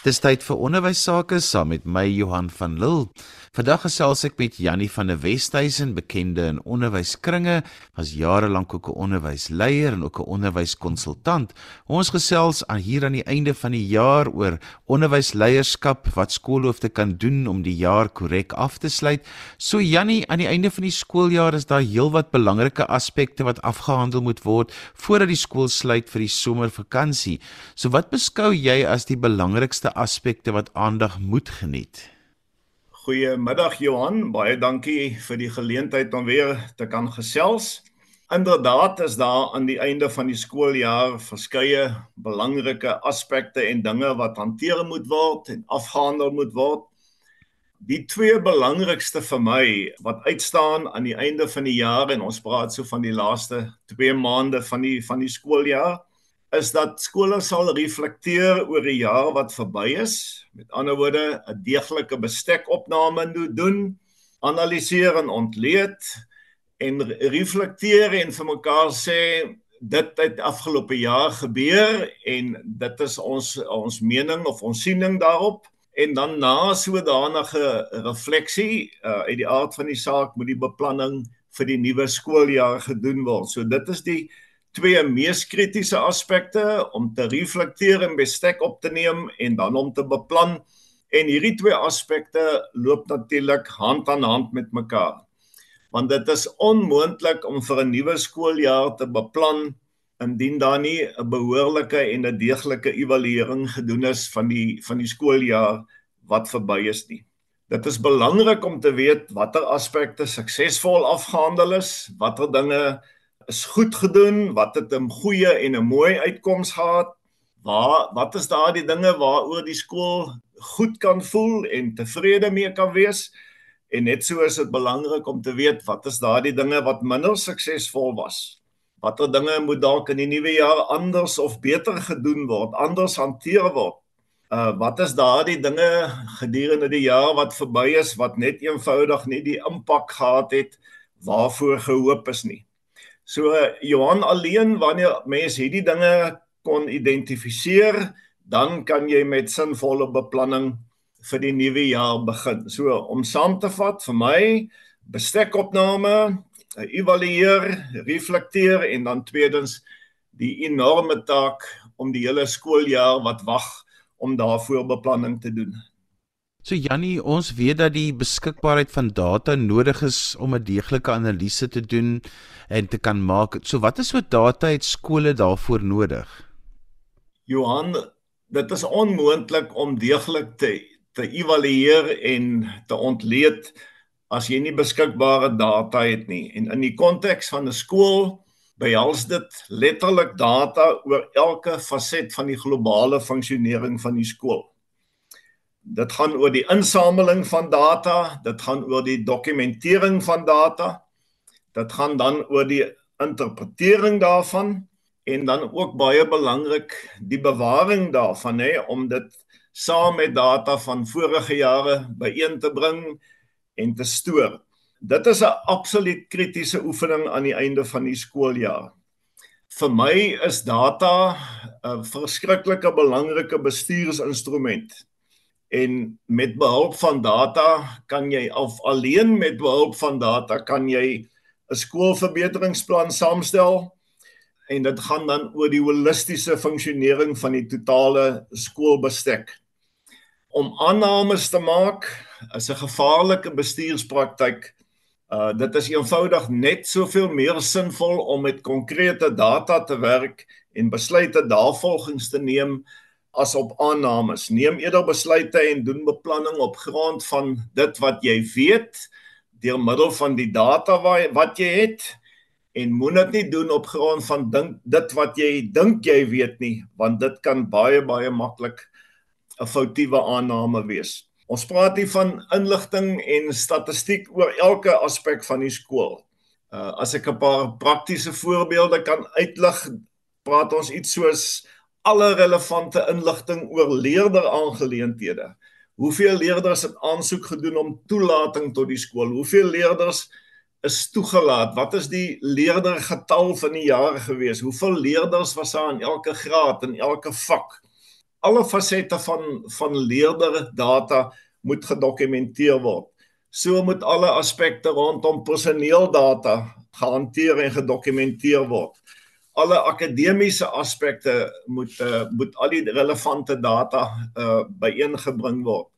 Dis tyd vir onderwys sake saam met my Johan van Lille. Vandag gesels ek met Jannie van der Westhuizen, bekende in onderwyskringe, was jare lank ook 'n onderwysleier en ook 'n onderwyskonsultant. Ons gesels aan hier aan die einde van die jaar oor onderwysleierskap, wat skoolhoofde kan doen om die jaar korrek af te sluit. So Jannie, aan die einde van die skooljaar is daar heelwat belangrike aspekte wat afgehandel moet word voordat die skool sluit vir die somervakansie. So wat beskou jy as die belangrikste aspekte wat aandag moet geniet? Goeiemiddag Johan, baie dankie vir die geleentheid om weer te kan gesels. Inderdaad is daar aan die einde van die skooljaar verskeie belangrike aspekte en dinge wat hanteer moet word en afgehandel moet word. Die twee belangrikste vir my wat uitstaan aan die einde van die jaar en ons praat so van die laaste 2 maande van die van die skooljaar is dat skole sal reflekteer oor die jaar wat verby is. Met ander woorde, 'n deeglike bestekopname doen, analiseer en ontleed en reflekteer en vir mekaar sê dit het afgelope jaar gebeur en dit is ons ons mening of ons siening daarop en dan na sodanige refleksie uh, uit die aard van die saak moet die beplanning vir die nuwe skooljaar gedoen word. So dit is die twee mees kritiese aspekte om te reflekteer en bestek op te neem en dan om te beplan en hierdie twee aspekte loop natuurlik hand aan hand met mekaar want dit is onmoontlik om vir 'n nuwe skooljaar te beplan indien daar nie 'n behoorlike en 'n deeglike evaluering gedoen is van die van die skooljaar wat verby is nie. Dit is belangrik om te weet watter aspekte suksesvol afgehandel is, watter dinge is goed gedoen, wat het 'n goeie en 'n mooi uitkoms gehad? Waar wat is daardie dinge waaroor die skool goed kan voel en tevrede mee kan wees? En net so is dit belangrik om te weet wat is daardie dinge wat minder suksesvol was? Watter dinge moet dalk in die nuwe jaar anders of beter gedoen word, anders hanteer word? Uh wat is daardie dinge gedurende die jaar wat verby is wat net eenvoudig nie die impak gehad het waarvoor gehoop is nie? So Johan alleen wanneer mense hierdie dinge kon identifiseer, dan kan jy met sinvolle beplanning vir die nuwe jaar begin. So om saam te vat vir my bestekopname, evalueer, reflekteer en dan tweedens die enorme taak om die hele skooljaar wat wag om daarvoor beplanning te doen. So Jannie, ons weet dat die beskikbaarheid van data nodig is om 'n deeglike analise te doen en te kan maak. So wat is so data het skole daarvoor nodig? Johan, dit is onmoontlik om deeglik te te evalueer en te ontleed as jy nie beskikbare data het nie. En in die konteks van 'n skool behels dit letterlik data oor elke faset van die globale funksionering van die skool. Dit gaan oor die insameling van data, dit gaan oor die dokumentering van data. Dit gaan dan oor die interpretering daarvan en dan ook baie belangrik die bewaring daarvan hè om dit saam met data van vorige jare byeen te bring en te stoor. Dit is 'n absoluut kritiese oefening aan die einde van die skooljaar. Vir my is data 'n verskriklike belangrike bestuursinstrument en met behulp van data kan jy of alleen met behulp van data kan jy 'n skoolverbeteringsplan saamstel en dit gaan dan oor die holistiese funksionering van die totale skoolbestek. Om aannames te maak is 'n gevaarlike bestuurspraktyk. Uh dit is eenvoudig net soveel meer sinvol om met konkrete data te werk en besluite daarvolgens te neem as op aannames. Neem eerder besluite en doen beplanning op grond van dit wat jy weet deur middel van die data wat jy het en moet dit nie doen op grond van dink dit wat jy dink jy weet nie want dit kan baie baie maklik 'n foutiewe aanname wees. Ons praat hier van inligting en statistiek oor elke aspek van die skool. Uh as ek 'n paar praktiese voorbeelde kan uitlig, praat ons iets soos alle relevante inligting oor leerderaangeleenthede. Hoeveel leerders het aansoek gedoen om toelating tot die skool? Hoeveel leerders is toegelaat? Wat is die leerdergetal van die jaar gewees? Hoeveel leerders was daar in elke graad en elke vak? alle fasette van van leerder data moet gedokumenteer word. So moet alle aspekte rondom personeeldata gehanteer en gedokumenteer word. Alle akademiese aspekte moet uh, moet al die relevante data uh byeengebring word.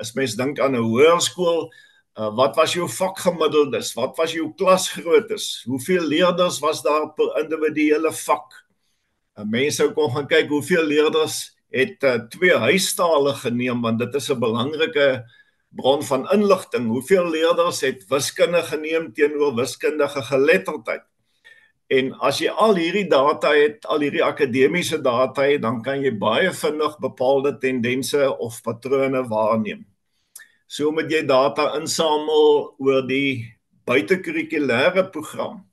As mens dink aan 'n hoërskool, uh, wat was jou vakgemiddeldes? Wat was jou klasgroottes? Hoeveel leerders was daar per individuele vak? Uh, mense sou kon gaan kyk hoeveel leerders het uh, twee huistale geneem want dit is 'n belangrike bron van inligting. Hoeveel leerders het wiskunde geneem teenoor wiskundige geletterdheid? En as jy al hierdie data het, al hierdie akademiese data het, dan kan jy baie vinnig bepaalde tendense of patrone waarneem. So moet jy data insamel oor die buitekurrikulêre program.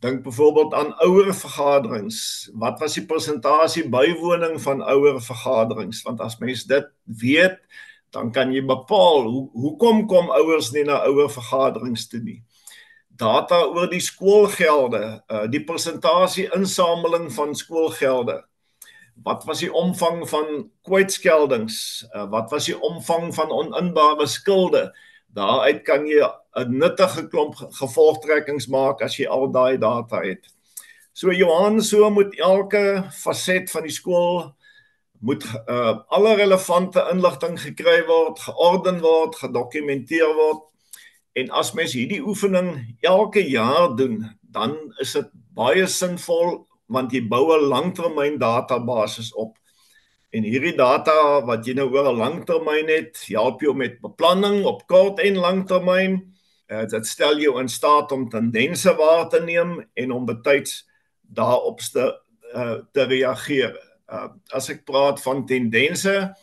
Dink byvoorbeeld aan ouer vergaderings. Wat was die persentasie bywoning van ouer vergaderings? Want as mens dit weet, dan kan jy bepaal hoe hoekom kom ouers nie na ouer vergaderings toe nie. Data oor die skoolgelde, uh, die persentasie insameling van skoolgelde. Wat was die omvang van kwytskeldings? Uh, wat was die omvang van oninbare skulde? Daaruit kan jy 'n nuttige klomp gevolgtrekkings maak as jy al daai data het. So Johan, so moet elke faset van die skool moet uh, alle relevante inligting gekry word, georden word, gedokumenteer word. En as mens hierdie oefening elke jaar doen, dan is dit baie sinvol want jy bou 'n langtermyn database op. En hierdie data wat jy nou oor 'n langtermyn het, help jou met beplanning op kort en langtermyn. Uh, dit stel jou in staat om tendense waar te neem en om betyds daarop te uh, te reageer uh, as ek praat van tendense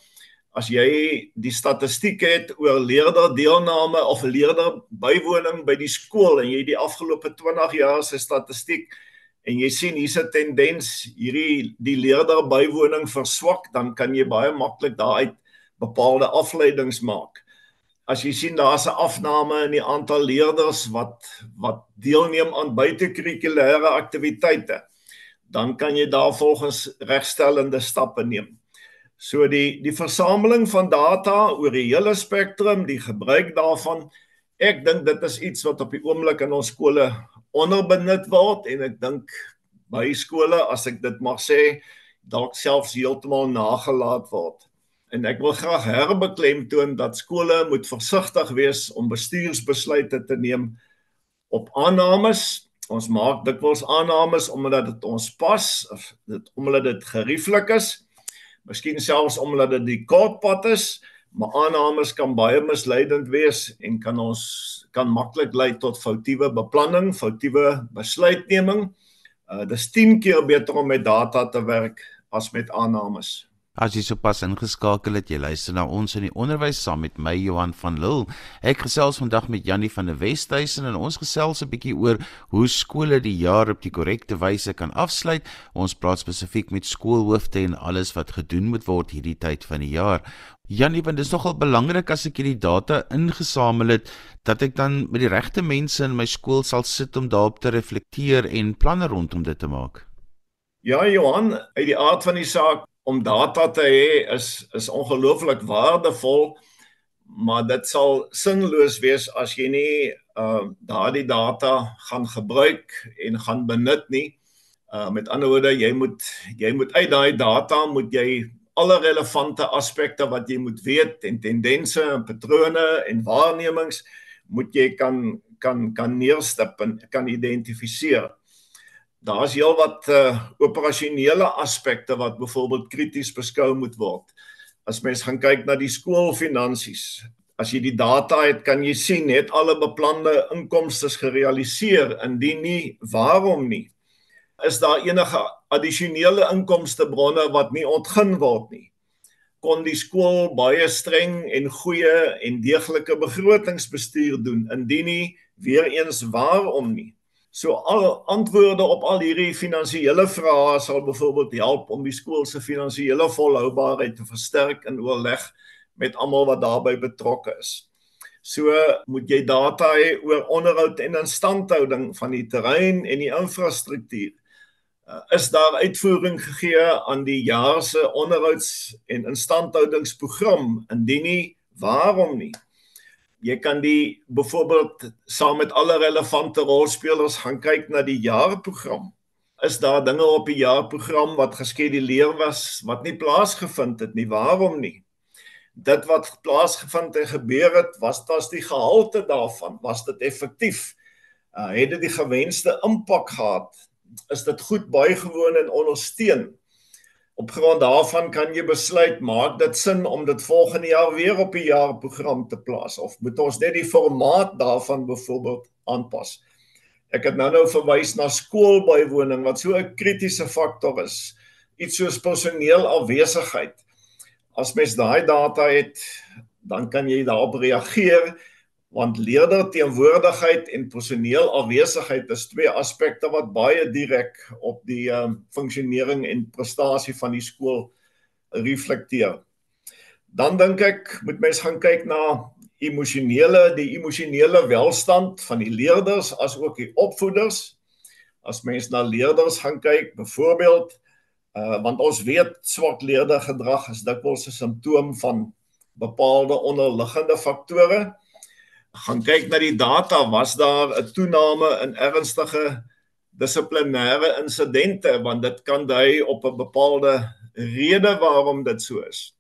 as jy die statistiek het oor leerder deelname of leerder bywoning by die skool en jy die afgelope 20 jaar se statistiek en jy sien hier's 'n tendens hierdie die leerder bywoning verswak dan kan jy baie maklik daaruit bepaalde afleidings maak as jy sien daar's 'n afname in die aantal leerders wat wat deelneem aan buitekurrikulêre aktiwiteite dan kan jy daarvolgens regstellende stappe neem. So die die versameling van data oor die hele spektrum, die gebruik daarvan, ek dink dit is iets wat op die oomblik in ons skole onderbenut word en ek dink by skole as ek dit mag sê, dalk selfs heeltemal nagelaat word. En ek wil graag herbeklemtoon dat skole moet versigtig wees om bestuursbesluite te neem op aannames ons maak dikwels aannames omdat dit ons pas of dit omdat dit gerieflik is. Miskien selfs omdat dit die kortpad is, maar aannames kan baie misleidend wees en kan ons kan maklik lei tot foutiewe beplanning, foutiewe besluitneming. Uh dis 10 keer beter om met data te werk as met aannames. As jy sopas ingeskakel het, jy luister na ons in die onderwys saam met my Johan van Lille. Ek gesels vandag met Jannie van der Westhuizen en ons gesels 'n bietjie oor hoe skole die jaar op die korrekte wyse kan afsluit. Ons praat spesifiek met skoolhoofde en alles wat gedoen moet word hierdie tyd van die jaar. Jannie, want dit is nogal belangrik as ek hierdie data ingesamel het dat ek dan met die regte mense in my skool sal sit om daarop te reflekteer en planne rondom dit te maak. Ja, Johan, uit die aard van die saak om data te hê is is ongelooflik waardevol maar dit sal sinloos wees as jy nie uh daardie data gaan gebruik en gaan benut nie. Uh met ander woorde, jy moet jy moet uit daai data moet jy alle relevante aspekte wat jy moet weet en tendense en patrone en waarnemings moet jy kan kan kan neerstip en kan identifiseer daar's heelwat uh, operasionele aspekte wat byvoorbeeld krities beskou moet word. As mens gaan kyk na die skoolfinansies, as jy die data het, kan jy sien het alle beplande inkomste gerealiseer indien nie, waarom nie? Is daar enige addisionele inkomste bronne wat nie ontgin word nie? Kon die skool baie streng en goeie en deeglike begrotingsbestuur doen indien nie, weer eens waarom nie? So al antwoorde op al hierdie finansiële vrae sal byvoorbeeld help om die skool se finansiële volhoubaarheid te versterk in oorleg met almal wat daarbey betrokke is. So moet jy data hê oor onderhoud en instandhouding van die terrein en die infrastruktuur. Uh, is daar uitvoering gegee aan die jaar se onderhouds- en instandhoudingsprogram? Indien nie, waarom nie? Jy kan die byvoorbeeld saam met alle relevante rolspelers gaan kyk na die jaarprogram. Is daar dinge op die jaarprogram wat geskeduleer was wat nie plaasgevind het nie? Waarom nie? Dit wat plaasgevind en gebeur het, was dit die gehalte daarvan? Was dit effektief? Uh, het dit die gewenste impak gehad? Is dit goed bygewoon en ondersteun? Op grond daarvan kan jy besluit maak dit sin om dit volgende jaar weer op die jaarprogram te plaas of moet ons net die formaat daarvan byvoorbeeld aanpas. Ek het nou nou verwys na skoolbywoning wat so 'n kritiese faktor is. Iets soos personeel afwesigheid. As mens daai data het, dan kan jy daarop reageer want leerder teenwoordigheid en personeel afwesigheid is twee aspekte wat baie direk op die um, funksionering en prestasie van die skool reflekteer. Dan dink ek moet mens gaan kyk na emosionele die emosionele welstand van die leerders as ook die opvoeders. As mens na leerders gaan kyk, byvoorbeeld uh want ons weet swak leerdergedrag is dikwels 'n simptoom van bepaalde onderliggende faktore gaan kyk na die data, was daar 'n toename in ernstige dissiplinêre insidente want dit kan dui op 'n bepaalde rede waarom dit so is.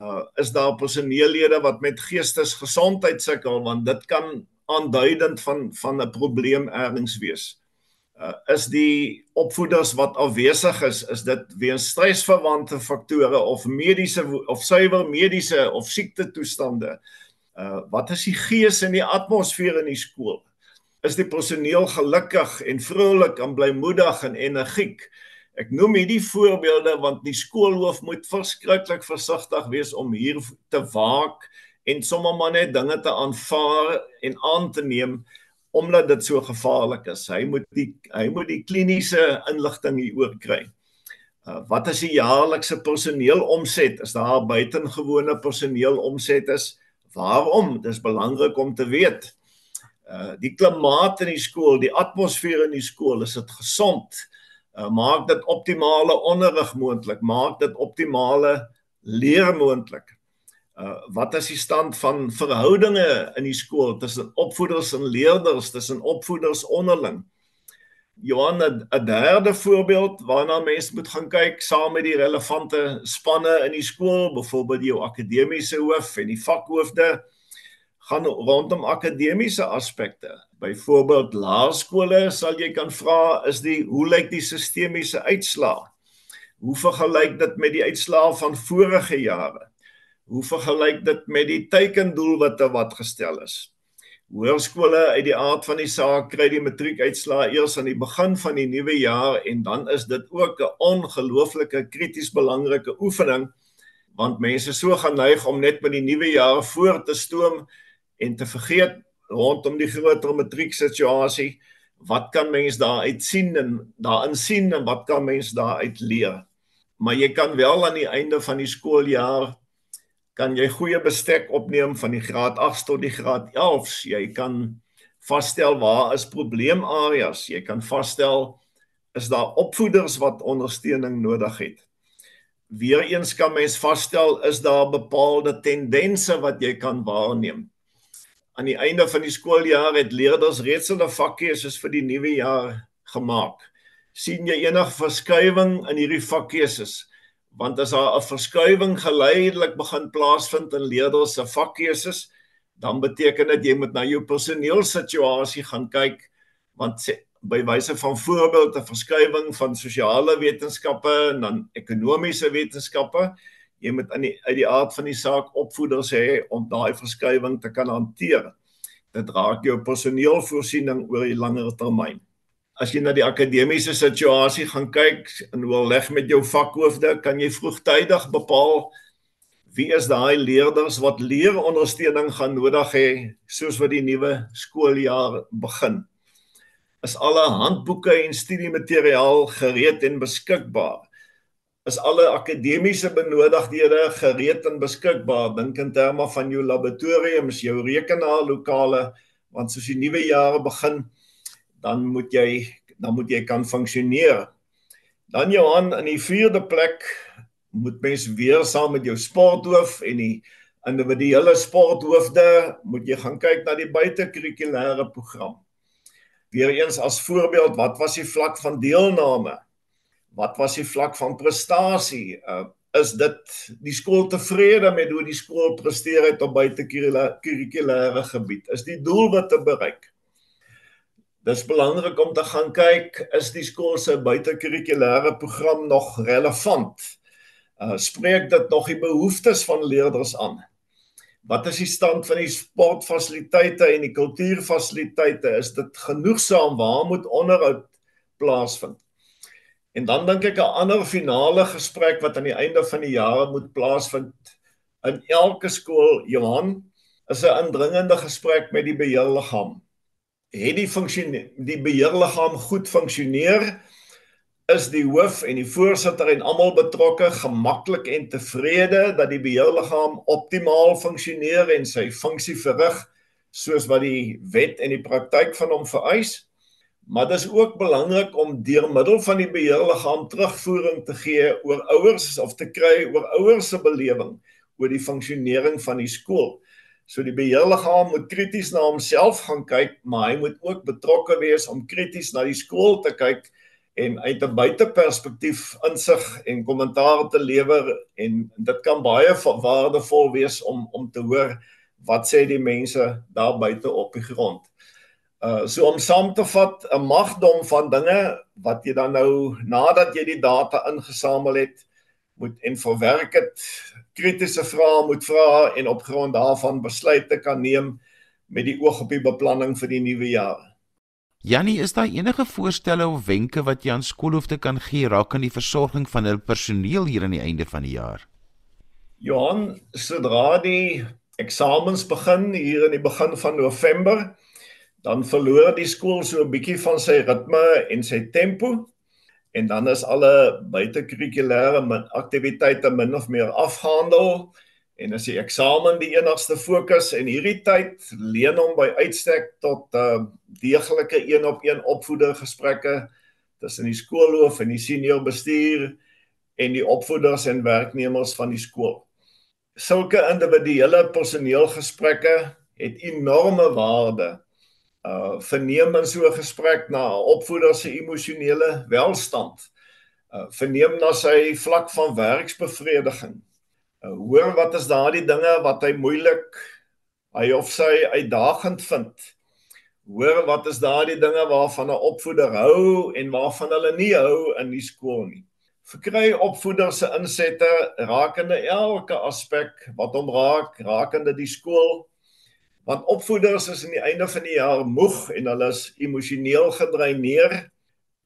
Uh is daar personeellede wat met geestesgesondheid sukkel want dit kan aanduidend van van 'n probleem ergens wees. Uh is die opvoeders wat afwesig is, is dit weens stresverwante faktore of mediese of suiwer mediese of siekte toestande? Uh wat is die gees in die atmosfeer in die skool? Is die personeel gelukkig en vrolik en blymoedig en energiek? Ek noem hierdie voorbeelde want die skoolhoof moet verskriklik versigtig wees om hier te waak en sommer maar net dinge te aanvaar en aan te neem omdat dit so gevaarlik is. Hy moet die hy moet die kliniese inligting hieroor kry. Uh, wat is die jaarlikse personeelomset? Is daar buitengewone personeelomset is? Waarom? Dis belangrik om te weet. Uh die klimaat in die skool, die atmosfeer in die skool, is dit gesond? Uh maak dit optimale onderrig moontlik, maak dit optimale leer moontlik. Uh wat is die stand van verhoudinge in die skool tussen opvoeders en leerders, tussen opvoeders onderling? Johan 'n derde voorbeeld waarna mense moet gaan kyk saam met die relevante spanne in die skool, byvoorbeeld jou akademiese hoof en die vakhoofde gaan rondom akademiese aspekte. Byvoorbeeld laerskole sal jy kan vra is die hoe lyk die sistemiese uitslae? Hoe vergelyk dit met die uitslae van vorige jare? Hoe vergelyk dit met die teikendoelwitte wat gestel is? Hoërskole uit die aard van die saak kry die matriekuitslae eers aan die begin van die nuwe jaar en dan is dit ook 'n ongelooflike krities belangrike oefening want mense so gaan neig om net met die nuwe jaar voor te stoom en te vergeet rondom die groter matrieksituasie wat kan mens daar uit sien en daarin sien en wat kan mens daar uit leer. Maar jy kan wel aan die einde van die skooljaar kan jy goeie bestek opneem van die graad 8 tot die graad 11. Jy kan vasstel waar is probleemareas. Jy kan vasstel is daar opvoeders wat ondersteuning nodig het. Weereens kan mens vasstel is daar bepaalde tendense wat jy kan waarneem. Aan die einde van die skooljaar het leerders reeds hulle vakkeuses vir die nuwe jaar gemaak. sien jy enige verskywing in hierdie vakkeuses? Want as daar 'n verskuiwing geleidelik begin plaasvind in leerders se vakkeuses, dan beteken dit jy moet na jou personeelsituasie gaan kyk want sê, by wyse van voorbeeld 'n verskuiwing van sosiale wetenskappe en dan ekonomiese wetenskappe, jy moet in die uit die aard van die saak opvoeders hê om daai verskuiwing te kan hanteer. Dit raak jou personeelvoorsiening oor die langer termyn as jy na die akademiese situasie gaan kyk en wil leg met jou vakhoofde, kan jy vroegtydig bepaal wie is daai leerders wat leerondersteuning gaan nodig hê soos wat die nuwe skooljaar begin. Is alle handboeke en studiemateriaal gereed en beskikbaar? Is alle akademiese benodigdhede gereed en beskikbaar? Dink in terme van jou laboratoriums, jou rekenaarlokale, want soos die nuwe jaar begin, dan moet jy dan moet jy kan funksioneer. Dan Johan in die vierde plek moet mens weer saam met jou sporthoof en die individuele sporthoofde moet jy gaan kyk na die buitekurrikulêre program. Weereens as voorbeeld, wat was die vlak van deelname? Wat was die vlak van prestasie? Uh, is dit die skool tevrede met hoe die skool presteer het op buitekurrikulêre gebied? Is die doelwitte bereik? Dis belangrik om te gaan kyk is die skool se buitekurrikulêre program nog relevant? Uh spreek dit nog die behoeftes van leerders aan? Wat is die stand van die sportfasiliteite en die kultuurfasiliteite? Is dit genoegsaam? Waar moet onderhoud plaasvind? En dan dink ek 'n ander finale gesprek wat aan die einde van die jaar moet plaasvind in elke skool, Johan, is 'n indringende gesprek met die beheerliggaam. Het die funksie die beheerliggaam goed funksioneer? is die hoof en die voorsitter en almal betrokke gemaklik en tevrede dat die beheerliggaam optimaal funksioneer en sy funksie verrig soos wat die wet en die praktyk van hom vereis. Maar dit is ook belangrik om deur middel van die beheerliggaam terugvoering te gee oor ouers of te kry oor ouers se belewing oor die funksionering van die skool. So die beheerliggaam moet krities na homself gaan kyk, maar hy moet ook betrokke wees om krities na die skool te kyk en uit 'n buiteperspektief insig en kommentaar te lewer en dit kan baie waardevol wees om om te hoor wat sê die mense daar buite op die grond. Uh so om saam te vat 'n magdom van dinge wat jy dan nou nadat jy die data ingesamel het moet en verwerk het kritiese vrae moet vra en op grond daarvan besluite kan neem met die oog op die beplanning vir die nuwe jaar. Jannie, is daar enige voorstelle of wenke wat jy aan skoolhoofde kan gee rakende die versorging van hul personeel hier aan die einde van die jaar? Johan, sodra die eksamens begin hier in die begin van November, dan verloor die skool so 'n bietjie van sy ritme en sy tempo en dan is alle buitekurrikulêre aktiwiteite min of meer afgehandel en as die eksamen die enigste fokus en hierdie tyd leen hom by uitstek tot uh deeglike een-op-een opvoeder gesprekke tussen die skoolhoof en die senior bestuur en die opvoeders en werknemers van die skool. Sulke individuele personeelgesprekke het enorme waarde. Uh verneem in so 'n gesprek na 'n opvoeder se emosionele welstand. Uh verneem na sy vlak van werksbevrediging Uh, hoor wat is daardie dinge wat hy moeilik hy of sy uitdagend vind. Hoor wat is daardie dinge waarvan 'n opvoeder hou en waarvan hulle nie hou in die skool nie. Verkry opvoeders se insette rakende elke aspek wat hom raak, rakende die skool. Want opvoeders is aan die einde van die jaar moeg en hulle is emosioneel gedreineer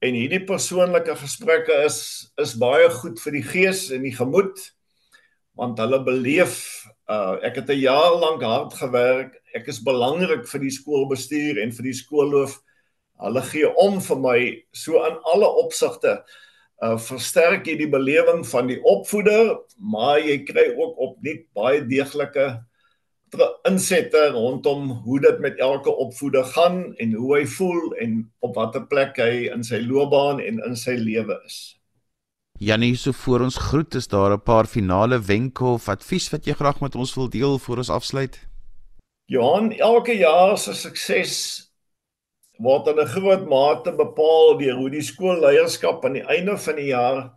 en hierdie persoonlike gesprekke is is baie goed vir die gees en die gemoed want hulle beleef uh ek het 'n jaar lank hard gewerk. Ek is belangrik vir die skoolbestuur en vir die skoolloof. Hulle gee om vir my so aan alle opsigte. Uh versterk jy die belewing van die opvoeder, maar jy kry ook opnuut baie deeglike insette rondom hoe dit met elke opvoeder gaan en hoe hy voel en op watter plek hy in sy loopbaan en in sy lewe is. Janie, so voor ons groet, is daar 'n paar finale wenke of advies wat jy graag met ons wil deel voor ons afsluit? Johan, elke jaar se sukses word in 'n groot mate bepaal deur hoe die skoolleierskap aan die einde van die jaar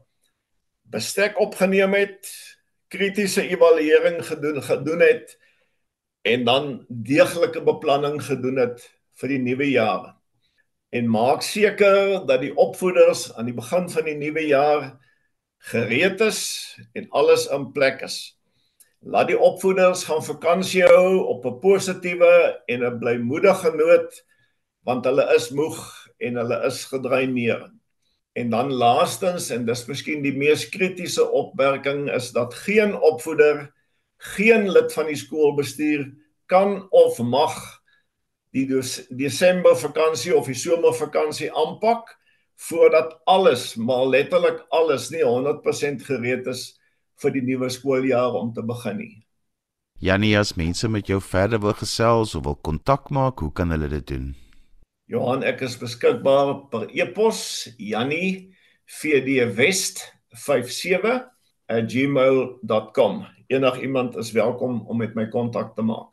bestek opgeneem het, kritiese evaluering gedoen gedoen het en dan deeglike beplanning gedoen het vir die nuwe jaar. En maak seker dat die opvoeders aan die begin van die nuwe jaar gereed is en alles in plek is. Laat die opvoeders gaan vakansie hou op 'n positiewe en 'n blymoedige noot want hulle is moeg en hulle is gedreineer. En dan laastens en dis miskien die mees kritiese opmerking is dat geen opvoeder, geen lid van die skoolbestuur kan of mag die Desember vakansie of die somervakansie aanpak voordat alles, maar letterlik alles nie 100% gereed is vir die nuwe skooljaar om te begin nie. Janie, as mense met jou verder wil gesels of wil kontak maak, hoe kan hulle dit doen? Johan, ek is beskikbaar per e-pos janie vdwest57@gmail.com. Enig iemand is welkom om met my kontak te maak.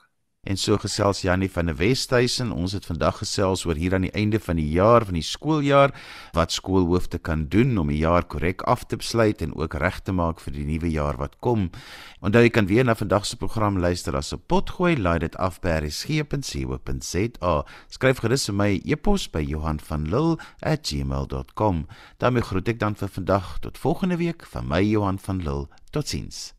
En so gesels Jannie van die Westhuizen. Ons het vandag gesels oor hier aan die einde van die jaar van die skooljaar wat skoolhoofde kan doen om die jaar korrek af te sluit en ook reg te maak vir die nuwe jaar wat kom. Onthou jy kan weer na vandag se program luister as 'n potgooi, laai dit af by resgep.co.za. Skryf gerus vir my e-pos by Johanvanlull@gmail.com. daarmee groet ek dan vir vandag tot volgende week van my Johan van Lill. Totsiens.